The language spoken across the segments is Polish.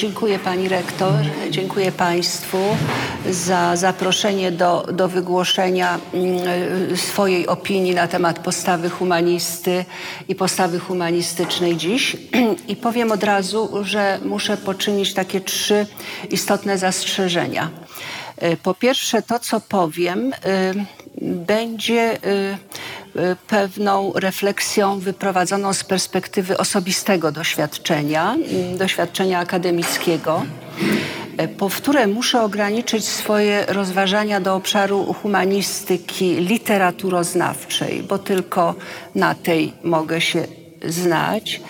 Dziękuję Pani Rektor, dziękuję Państwu za zaproszenie do, do wygłoszenia mm, swojej opinii na temat postawy humanisty i postawy humanistycznej dziś. I powiem od razu, że muszę poczynić takie trzy istotne zastrzeżenia. Y, po pierwsze, to co powiem, y, będzie y, Y, pewną refleksją wyprowadzoną z perspektywy osobistego doświadczenia, mm, doświadczenia akademickiego, y, po które muszę ograniczyć swoje rozważania do obszaru humanistyki literaturoznawczej, bo tylko na tej mogę się znać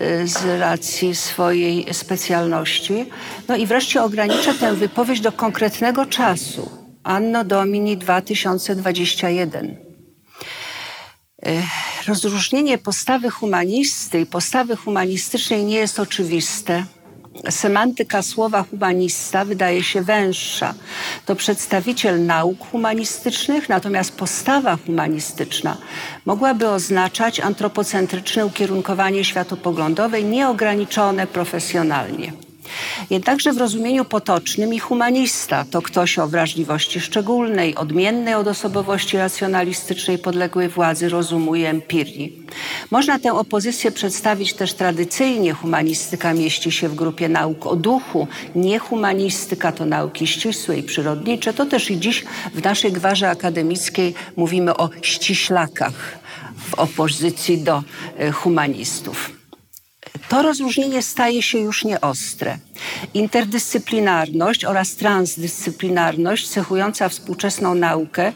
y, z racji swojej specjalności. No i wreszcie ograniczę tę wypowiedź do konkretnego czasu. Anno Domini 2021 Rozróżnienie postawy humanisty i postawy humanistycznej nie jest oczywiste. Semantyka słowa humanista wydaje się węższa. To przedstawiciel nauk humanistycznych, natomiast postawa humanistyczna mogłaby oznaczać antropocentryczne ukierunkowanie światopoglądowe nieograniczone profesjonalnie. Jednakże w rozumieniu potocznym i humanista to ktoś o wrażliwości szczególnej, odmiennej od osobowości racjonalistycznej podległej władzy rozumu i empirii. Można tę opozycję przedstawić też tradycyjnie. Humanistyka mieści się w grupie nauk o duchu, niehumanistyka to nauki ścisłe i przyrodnicze. To też i dziś w naszej gwarze akademickiej mówimy o ściślakach w opozycji do e, humanistów to rozróżnienie staje się już nieostre. Interdyscyplinarność oraz transdyscyplinarność cechująca współczesną naukę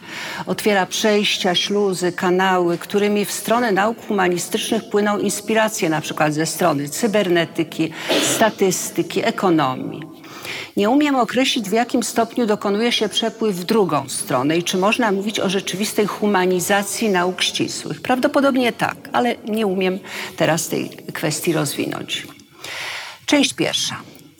otwiera przejścia, śluzy, kanały, którymi w stronę nauk humanistycznych płyną inspiracje na przykład ze strony cybernetyki, statystyki, ekonomii. Nie umiem określić, w jakim stopniu dokonuje się przepływ w drugą stronę i czy można mówić o rzeczywistej humanizacji nauk ścisłych. Prawdopodobnie tak, ale nie umiem teraz tej kwestii rozwinąć. Część pierwsza.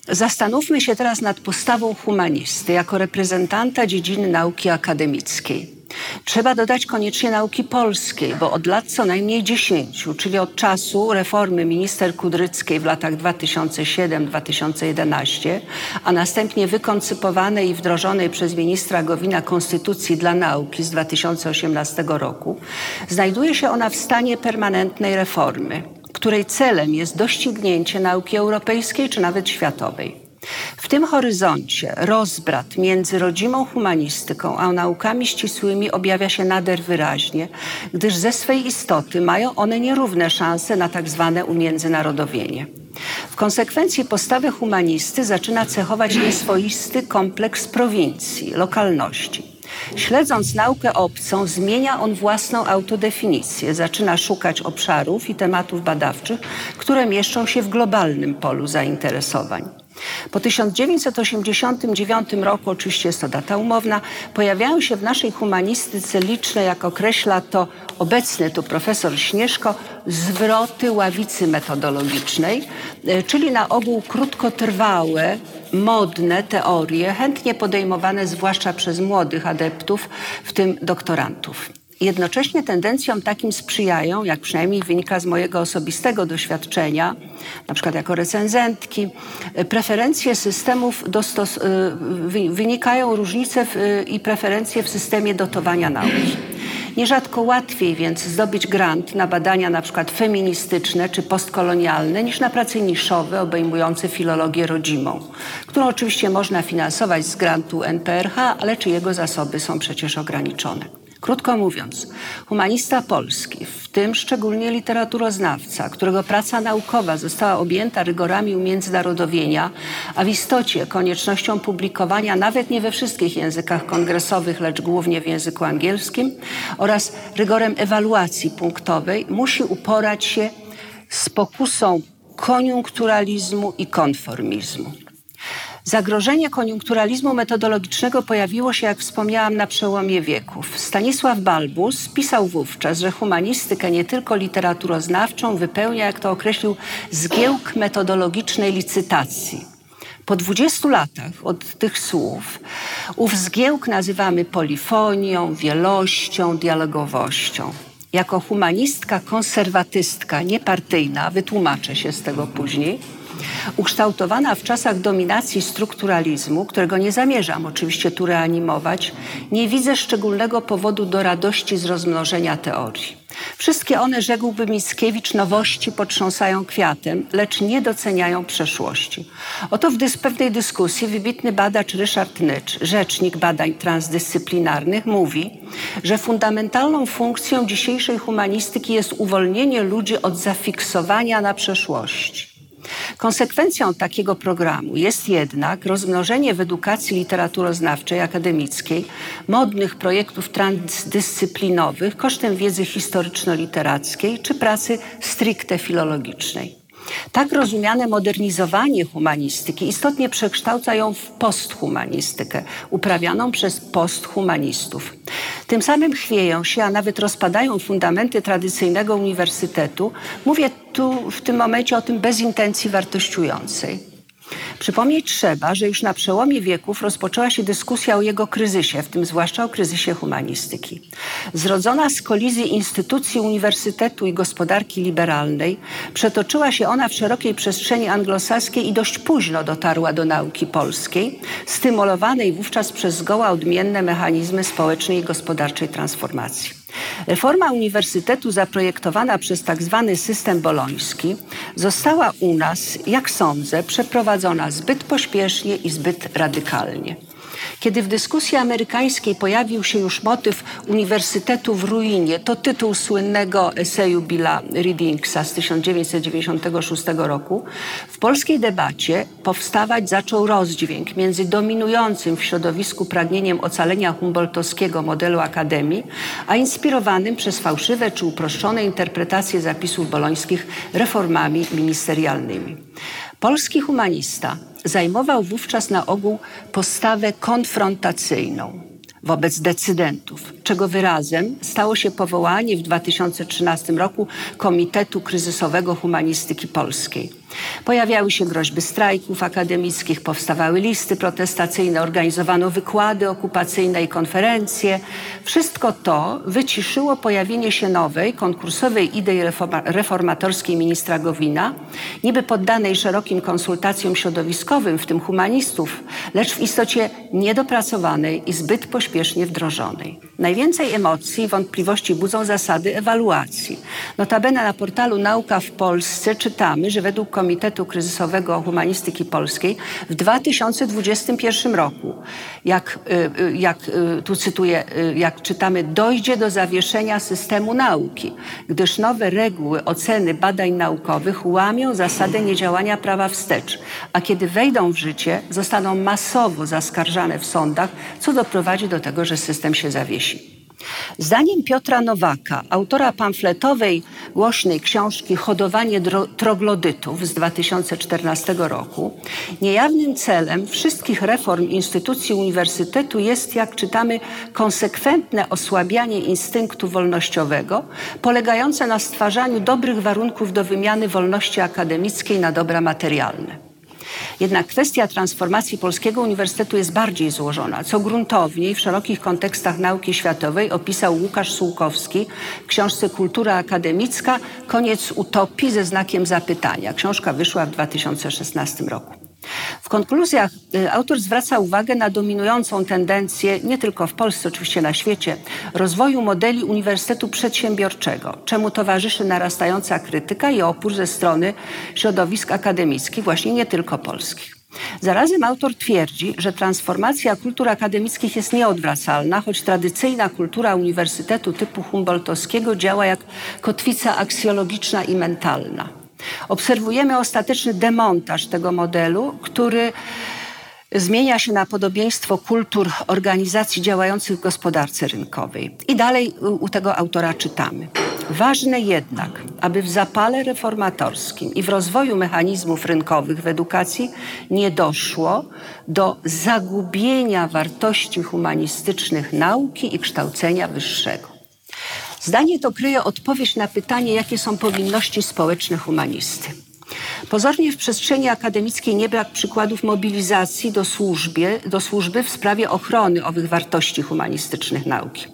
Zastanówmy się teraz nad postawą humanisty jako reprezentanta dziedziny nauki akademickiej. Trzeba dodać koniecznie nauki polskiej, bo od lat co najmniej dziesięciu, czyli od czasu reformy minister Kudryckiej w latach 2007-2011, a następnie wykoncypowanej i wdrożonej przez ministra Gowina Konstytucji dla Nauki z 2018 roku, znajduje się ona w stanie permanentnej reformy, której celem jest doścignięcie nauki europejskiej czy nawet światowej. W tym horyzoncie rozbrat między rodzimą humanistyką a naukami ścisłymi objawia się nader wyraźnie, gdyż ze swej istoty mają one nierówne szanse na tak zwane umiędzynarodowienie. W konsekwencji postawę humanisty zaczyna cechować nieswoisty kompleks prowincji, lokalności. Śledząc naukę obcą, zmienia on własną autodefinicję. Zaczyna szukać obszarów i tematów badawczych, które mieszczą się w globalnym polu zainteresowań. Po 1989 roku, oczywiście jest to data umowna, pojawiają się w naszej humanistyce liczne, jak określa to obecny tu profesor Śnieżko, zwroty ławicy metodologicznej, e, czyli na ogół krótkotrwałe, modne teorie, chętnie podejmowane zwłaszcza przez młodych adeptów, w tym doktorantów. Jednocześnie tendencjom takim sprzyjają, jak przynajmniej wynika z mojego osobistego doświadczenia, na przykład jako recenzentki, preferencje systemów dostos- y, wynikają różnice w, i preferencje w systemie dotowania nauki. Nierzadko łatwiej więc zdobyć grant na badania na przykład feministyczne czy postkolonialne niż na prace niszowe obejmujące filologię rodzimą, którą oczywiście można finansować z grantu NPRH, ale czy jego zasoby są przecież ograniczone. Krótko mówiąc, humanista polski, w tym szczególnie literaturoznawca, którego praca naukowa została objęta rygorami umiędzynarodowienia, a w istocie koniecznością publikowania nawet nie we wszystkich językach kongresowych, lecz głównie w języku angielskim oraz rygorem ewaluacji punktowej, musi uporać się z pokusą koniunkturalizmu i konformizmu. Zagrożenie koniunkturalizmu metodologicznego pojawiło się, jak wspomniałam, na przełomie wieków. Stanisław Balbus pisał wówczas, że humanistykę nie tylko literaturoznawczą wypełnia, jak to określił, zgiełk metodologicznej licytacji. Po 20 latach od tych słów ów zgiełk nazywamy polifonią, wielością, dialogowością. Jako humanistka, konserwatystka, niepartyjna, wytłumaczę się z tego później, ukształtowana w czasach dominacji strukturalizmu, którego nie zamierzam oczywiście tu reanimować, nie widzę szczególnego powodu do radości z rozmnożenia teorii. Wszystkie one, rzekłby Mickiewicz, nowości potrząsają kwiatem, lecz nie doceniają przeszłości. Oto w pewnej dyskusji wybitny badacz Ryszard Nycz, rzecznik badań transdyscyplinarnych, mówi, że fundamentalną funkcją dzisiejszej humanistyki jest uwolnienie ludzi od zafiksowania na przeszłości. Konsekwencją takiego programu jest jednak rozmnożenie w edukacji literaturoznawczej, akademickiej modnych projektów transdyscyplinowych kosztem wiedzy historyczno-literackiej czy pracy stricte filologicznej. Tak rozumiane modernizowanie humanistyki istotnie przekształca ją w posthumanistykę, uprawianą przez posthumanistów. Tym samym chwieją się, a nawet rozpadają fundamenty tradycyjnego uniwersytetu. Mówię tu w tym momencie o tym bez intencji wartościującej. Przypomnieć trzeba, że już na przełomie wieków rozpoczęła się dyskusja o jego kryzysie, w tym zwłaszcza o kryzysie humanistyki. Zrodzona z kolizji instytucji uniwersytetu i gospodarki liberalnej, przetoczyła się ona w szerokiej przestrzeni anglosaskiej i dość późno dotarła do nauki polskiej, stymulowanej wówczas przez zgoła odmienne mechanizmy społecznej i gospodarczej transformacji. Reforma uniwersytetu zaprojektowana przez tak zwany system boloński została u nas, jak sądzę, przeprowadzona zbyt pośpiesznie i zbyt radykalnie. Kiedy w dyskusji amerykańskiej pojawił się już motyw Uniwersytetu w ruinie, to tytuł słynnego eseju Billa Readingsa z 1996 roku, w polskiej debacie powstawać zaczął rozdźwięk między dominującym w środowisku pragnieniem ocalenia humboldtowskiego modelu akademii, a inspirowanym przez fałszywe czy uproszczone interpretacje zapisów bolońskich reformami ministerialnymi. Polski humanista zajmował wówczas na ogół postawę konfrontacyjną wobec decydentów, czego wyrazem stało się powołanie w 2013 roku Komitetu Kryzysowego Humanistyki Polskiej. Pojawiały się groźby strajków akademickich, powstawały listy protestacyjne, organizowano wykłady okupacyjne i konferencje. Wszystko to wyciszyło pojawienie się nowej, konkursowej idei reformatorskiej ministra Gowina, niby poddanej szerokim konsultacjom środowiskowym, w tym humanistów, lecz w istocie niedopracowanej i zbyt pośpiesznie wdrożonej. Najwięcej emocji i wątpliwości budzą zasady ewaluacji. Notabene na portalu Nauka w Polsce czytamy, że według Komitetu Kryzysowego Humanistyki Polskiej w 2021 roku, jak, y, y, jak y, tu cytuję, jak czytamy, dojdzie do zawieszenia systemu nauki, gdyż nowe reguły oceny badań naukowych łamią zasadę niedziałania prawa wstecz, a kiedy wejdą w życie, zostaną masowo zaskarżane w sądach, co doprowadzi do tego, że system się zawiesi. Zdaniem Piotra Nowaka, autora pamfletowej głośnej książki Hodowanie troglodytów z 2014 roku, niejawnym celem wszystkich reform instytucji uniwersytetu jest, jak czytamy, konsekwentne osłabianie instynktu wolnościowego, polegające na stwarzaniu dobrych warunków do wymiany wolności akademickiej na dobra materialne. Jednak kwestia transformacji Polskiego Uniwersytetu jest bardziej złożona, co gruntowniej w szerokich kontekstach nauki światowej opisał Łukasz Sułkowski w książce Kultura akademicka Koniec utopii ze znakiem zapytania. Książka wyszła w 2016 roku. W konkluzjach y, autor zwraca uwagę na dominującą tendencję, nie tylko w Polsce, oczywiście na świecie, rozwoju modeli uniwersytetu przedsiębiorczego, czemu towarzyszy narastająca krytyka i opór ze strony środowisk akademickich, właśnie nie tylko polskich. Zarazem autor twierdzi, że transformacja kultur akademickich jest nieodwracalna, choć tradycyjna kultura uniwersytetu typu humboldtowskiego działa jak kotwica aksjologiczna i mentalna. Obserwujemy ostateczny demontaż tego modelu, który zmienia się na podobieństwo kultur organizacji działających w gospodarce rynkowej. I dalej u tego autora czytamy. Ważne jednak, aby w zapale reformatorskim i w rozwoju mechanizmów rynkowych w edukacji nie doszło do zagubienia wartości humanistycznych nauki i kształcenia wyższego. Zdanie to kryje odpowiedź na pytanie, jakie są powinności społeczne humanisty. Pozornie w przestrzeni akademickiej nie brak przykładów mobilizacji do, służbie, do służby w sprawie ochrony owych wartości humanistycznych nauki.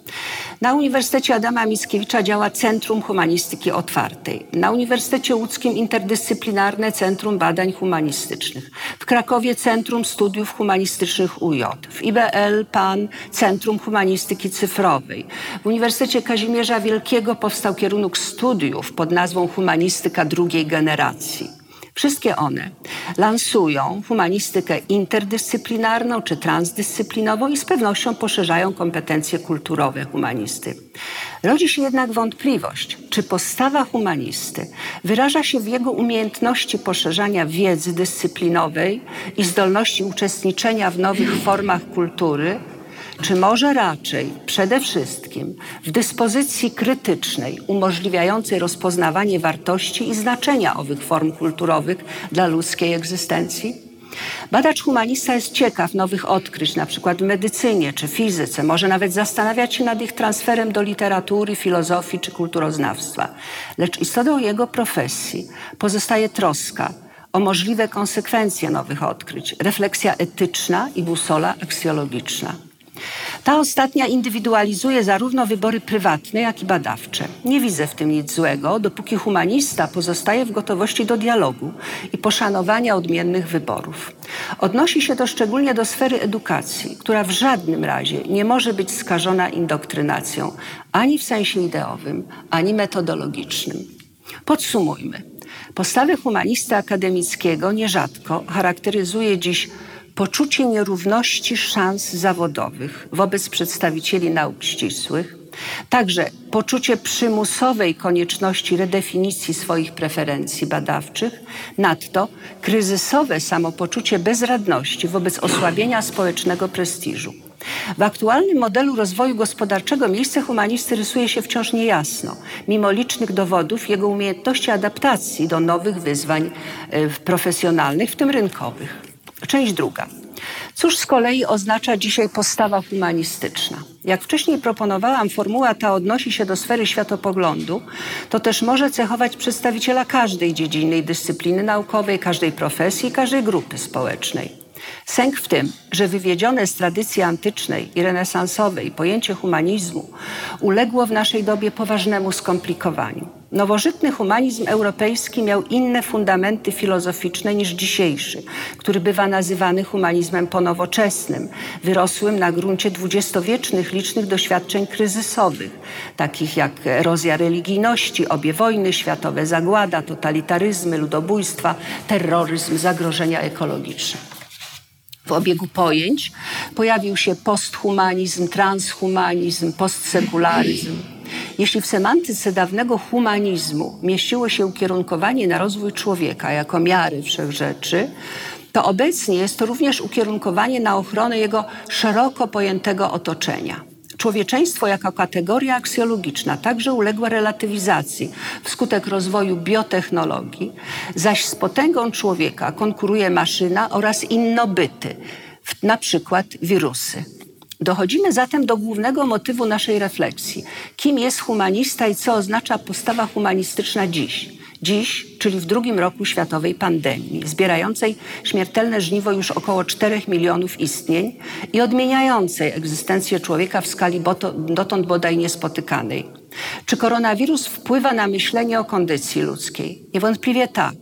Na Uniwersytecie Adama Mickiewicza działa Centrum Humanistyki Otwartej. Na Uniwersytecie Łódzkim Interdyscyplinarne Centrum Badań Humanistycznych. W Krakowie Centrum Studiów Humanistycznych UJ. W IBL PAN Centrum Humanistyki Cyfrowej. W Uniwersytecie Kazimierza Wielkiego powstał kierunek studiów pod nazwą Humanistyka drugiej generacji. Wszystkie one lansują humanistykę interdyscyplinarną czy transdyscyplinową i z pewnością poszerzają kompetencje kulturowe humanisty. Rodzi się jednak wątpliwość, czy postawa humanisty wyraża się w jego umiejętności poszerzania wiedzy dyscyplinowej i zdolności uczestniczenia w nowych formach kultury, czy może raczej przede wszystkim w dyspozycji krytycznej umożliwiającej rozpoznawanie wartości i znaczenia owych form kulturowych dla ludzkiej egzystencji? Badacz humanista jest ciekaw nowych odkryć, na przykład w medycynie czy fizyce, może nawet zastanawiać się nad ich transferem do literatury, filozofii czy kulturoznawstwa. Lecz istotą jego profesji pozostaje troska o możliwe konsekwencje nowych odkryć, refleksja etyczna i busola aksjologiczna. Ta ostatnia indywidualizuje zarówno wybory prywatne, jak i badawcze. Nie widzę w tym nic złego, dopóki humanista pozostaje w gotowości do dialogu i poszanowania odmiennych wyborów. Odnosi się to szczególnie do sfery edukacji, która w żadnym razie nie może być skażona indoktrynacją ani w sensie ideowym, ani metodologicznym. Podsumujmy. Postawę humanisty akademickiego nierzadko charakteryzuje dziś poczucie nierówności szans zawodowych wobec przedstawicieli nauk ścisłych, także poczucie przymusowej konieczności redefinicji swoich preferencji badawczych, nadto kryzysowe samopoczucie bezradności wobec osłabienia społecznego prestiżu. W aktualnym modelu rozwoju gospodarczego miejsce humanisty rysuje się wciąż niejasno, mimo licznych dowodów jego umiejętności adaptacji do nowych wyzwań e, profesjonalnych, w tym rynkowych. Część druga. Cóż z kolei oznacza dzisiaj postawa humanistyczna? Jak wcześniej proponowałam, formuła ta odnosi się do sfery światopoglądu, to też może cechować przedstawiciela każdej dziedziny i dyscypliny naukowej, każdej profesji, każdej grupy społecznej. Sęk w tym, że wywiedzione z tradycji antycznej i renesansowej pojęcie humanizmu uległo w naszej dobie poważnemu skomplikowaniu. Nowożytny humanizm europejski miał inne fundamenty filozoficzne niż dzisiejszy, który bywa nazywany humanizmem ponowoczesnym, wyrosłym na gruncie dwudziestowiecznych licznych doświadczeń kryzysowych, takich jak erozja religijności, obie wojny światowe, zagłada, totalitaryzmy, ludobójstwa, terroryzm, zagrożenia ekologiczne w obiegu pojęć pojawił się posthumanizm, transhumanizm, postsekularyzm. Jeśli w semantyce dawnego humanizmu mieściło się ukierunkowanie na rozwój człowieka jako miary wszechrzeczy, to obecnie jest to również ukierunkowanie na ochronę jego szeroko pojętego otoczenia. Człowieczeństwo jako kategoria aksjologiczna także uległa relatywizacji wskutek rozwoju biotechnologii, zaś z potęgą człowieka konkuruje maszyna oraz innobyty, na przykład wirusy. Dochodzimy zatem do głównego motywu naszej refleksji. Kim jest humanista i co oznacza postawa humanistyczna dziś? Dziś, czyli w drugim roku światowej pandemii, zbierającej śmiertelne żniwo już około 4 milionów istnień i odmieniającej egzystencję człowieka w skali dotąd bodaj niespotykanej. Czy koronawirus wpływa na myślenie o kondycji ludzkiej? Niewątpliwie tak.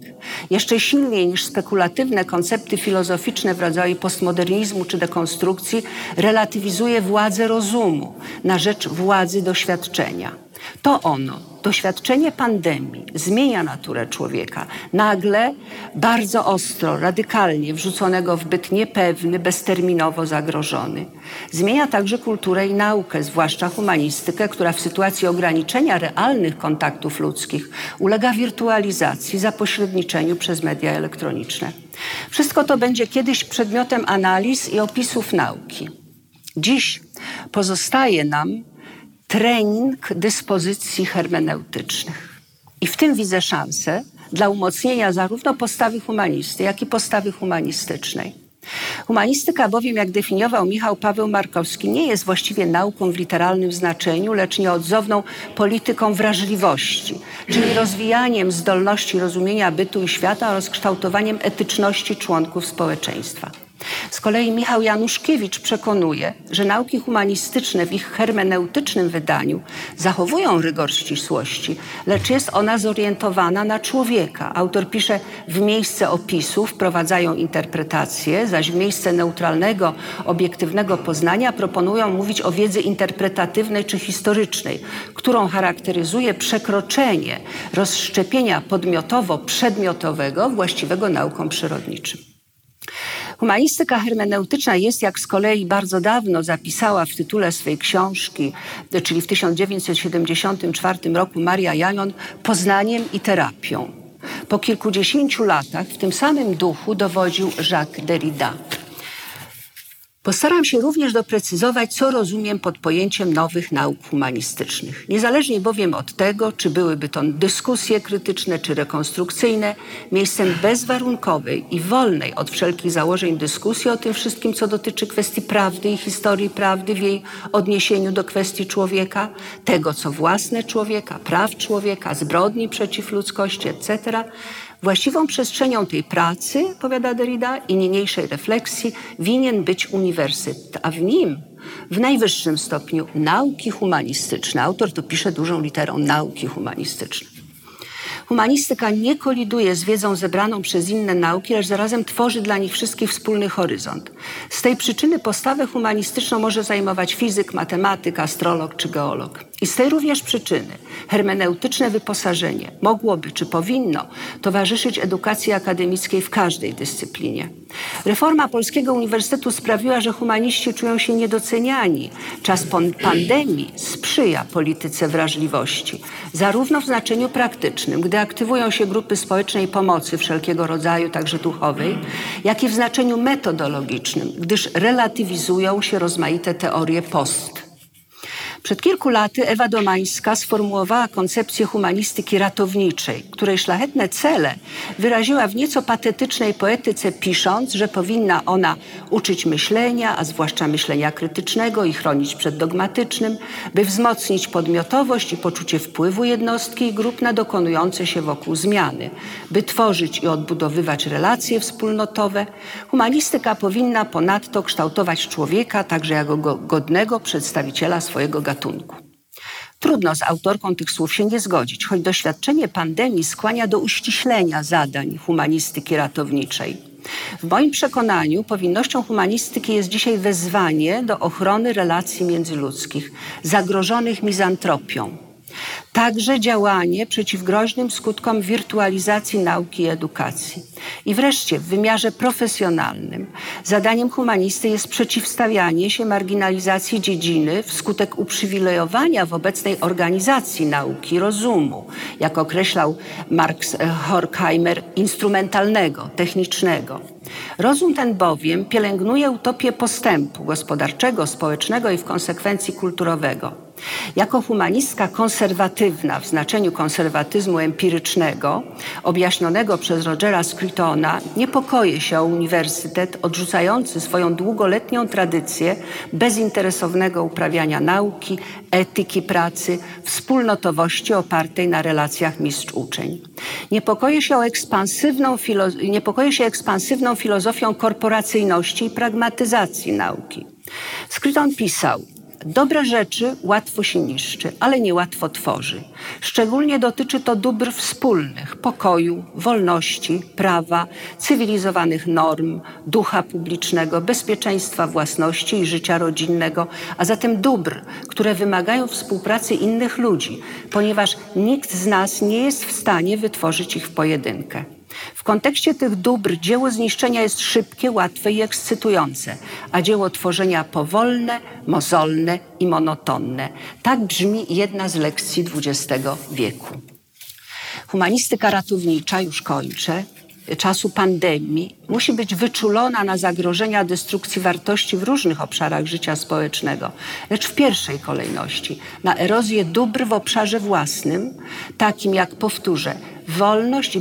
Jeszcze silniej niż spekulatywne koncepty filozoficzne w rodzaju postmodernizmu czy dekonstrukcji relatywizuje władzę rozumu na rzecz władzy doświadczenia. To ono, doświadczenie pandemii, zmienia naturę człowieka. Nagle, bardzo ostro, radykalnie wrzuconego w byt niepewny, bezterminowo zagrożony. Zmienia także kulturę i naukę, zwłaszcza humanistykę, która w sytuacji ograniczenia realnych kontaktów ludzkich ulega wirtualizacji, zapośredniczeniu przez media elektroniczne. Wszystko to będzie kiedyś przedmiotem analiz i opisów nauki. Dziś pozostaje nam trening dyspozycji hermeneutycznych. I w tym widzę szansę dla umocnienia zarówno postawy humanisty, jak i postawy humanistycznej. Humanistyka bowiem, jak definiował Michał Paweł Markowski, nie jest właściwie nauką w literalnym znaczeniu, lecz nieodzowną polityką wrażliwości, czyli rozwijaniem zdolności rozumienia bytu i świata oraz kształtowaniem etyczności członków społeczeństwa. Z kolei Michał Januszkiewicz przekonuje, że nauki humanistyczne w ich hermeneutycznym wydaniu zachowują rygor ścisłości, lecz jest ona zorientowana na człowieka. Autor pisze, w miejsce opisu wprowadzają interpretację, zaś w miejsce neutralnego, obiektywnego poznania proponują mówić o wiedzy interpretatywnej czy historycznej, którą charakteryzuje przekroczenie rozszczepienia podmiotowo-przedmiotowego właściwego naukom przyrodniczym. Humanistyka hermeneutyczna jest, jak z kolei bardzo dawno zapisała w tytule swej książki, czyli w 1974 roku Maria Jajon, poznaniem i terapią. Po kilkudziesięciu latach w tym samym duchu dowodził Jacques Derrida. Postaram się również doprecyzować, co rozumiem pod pojęciem nowych nauk humanistycznych. Niezależnie bowiem od tego, czy byłyby to dyskusje krytyczne czy rekonstrukcyjne, miejscem bezwarunkowej i wolnej od wszelkich założeń dyskusji o tym wszystkim, co dotyczy kwestii prawdy i historii prawdy w jej odniesieniu do kwestii człowieka, tego, co własne człowieka, praw człowieka, zbrodni przeciw ludzkości, etc., Właściwą przestrzenią tej pracy, powiada Derrida, i niniejszej refleksji winien być uniwersytet, a w nim w najwyższym stopniu nauki humanistyczne. Autor tu pisze dużą literą nauki humanistyczne. Humanistyka nie koliduje z wiedzą zebraną przez inne nauki, lecz zarazem tworzy dla nich wszystkich wspólny horyzont. Z tej przyczyny postawę humanistyczną może zajmować fizyk, matematyk, astrolog czy geolog. I z tej również przyczyny hermeneutyczne wyposażenie mogłoby czy powinno towarzyszyć edukacji akademickiej w każdej dyscyplinie. Reforma Polskiego Uniwersytetu sprawiła, że humaniści czują się niedoceniani. Czas pandemii sprzyja polityce wrażliwości, zarówno w znaczeniu praktycznym, gdy aktywują się grupy społecznej pomocy wszelkiego rodzaju, także duchowej, jak i w znaczeniu metodologicznym, gdyż relatywizują się rozmaite teorie post przed kilku laty Ewa Domańska sformułowała koncepcję humanistyki ratowniczej, której szlachetne cele wyraziła w nieco patetycznej poetyce, pisząc, że powinna ona uczyć myślenia, a zwłaszcza myślenia krytycznego i chronić przed dogmatycznym, by wzmocnić podmiotowość i poczucie wpływu jednostki i grup na dokonujące się wokół zmiany, by tworzyć i odbudowywać relacje wspólnotowe. Humanistyka powinna ponadto kształtować człowieka także jako godnego przedstawiciela swojego gatunku gatunku. Trudno z autorką tych słów się nie zgodzić, choć doświadczenie pandemii skłania do uściślenia zadań humanistyki ratowniczej. W moim przekonaniu powinnością humanistyki jest dzisiaj wezwanie do ochrony relacji międzyludzkich, zagrożonych mizantropią, Także działanie przeciw groźnym skutkom wirtualizacji nauki i edukacji. I wreszcie w wymiarze profesjonalnym zadaniem humanisty jest przeciwstawianie się marginalizacji dziedziny wskutek uprzywilejowania w obecnej organizacji nauki rozumu, jak określał Marx Horkheimer, instrumentalnego, technicznego. Rozum ten bowiem pielęgnuje utopię postępu gospodarczego, społecznego i w konsekwencji kulturowego. Jako humanistka konserwatywna w znaczeniu konserwatyzmu empirycznego, objaśnionego przez Rogera Scrutona, niepokoję się o uniwersytet odrzucający swoją długoletnią tradycję bezinteresownego uprawiania nauki, etyki pracy, wspólnotowości opartej na relacjach mistrz-uczeń. Niepokoję się, ekspansywną niepokoję się ekspansywną filozofią korporacyjności i pragmatyzacji nauki. Scruton pisał, Dobre rzeczy łatwo się niszczy, ale niełatwo tworzy. Szczególnie dotyczy to dóbr wspólnych, pokoju, wolności, prawa, cywilizowanych norm, ducha publicznego, bezpieczeństwa własności i życia rodzinnego, a zatem dóbr, które wymagają współpracy innych ludzi, ponieważ nikt z nas nie jest w stanie wytworzyć ich w pojedynkę. W kontekście tych dóbr dzieło zniszczenia jest szybkie, łatwe i ekscytujące, a dzieło tworzenia powolne, mozolne i monotonne. Tak brzmi jedna z lekcji XX wieku. Humanistyka ratownicza, już kończę, czasu pandemii musi być wyczulona na zagrożenia destrukcji wartości w różnych obszarach życia społecznego, lecz w pierwszej kolejności na erozję dóbr w obszarze własnym, takim jak, powtórzę, wolność i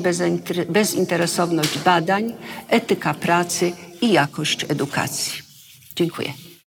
bezinteresowność badań, etyka pracy i jakość edukacji. Dziękuję.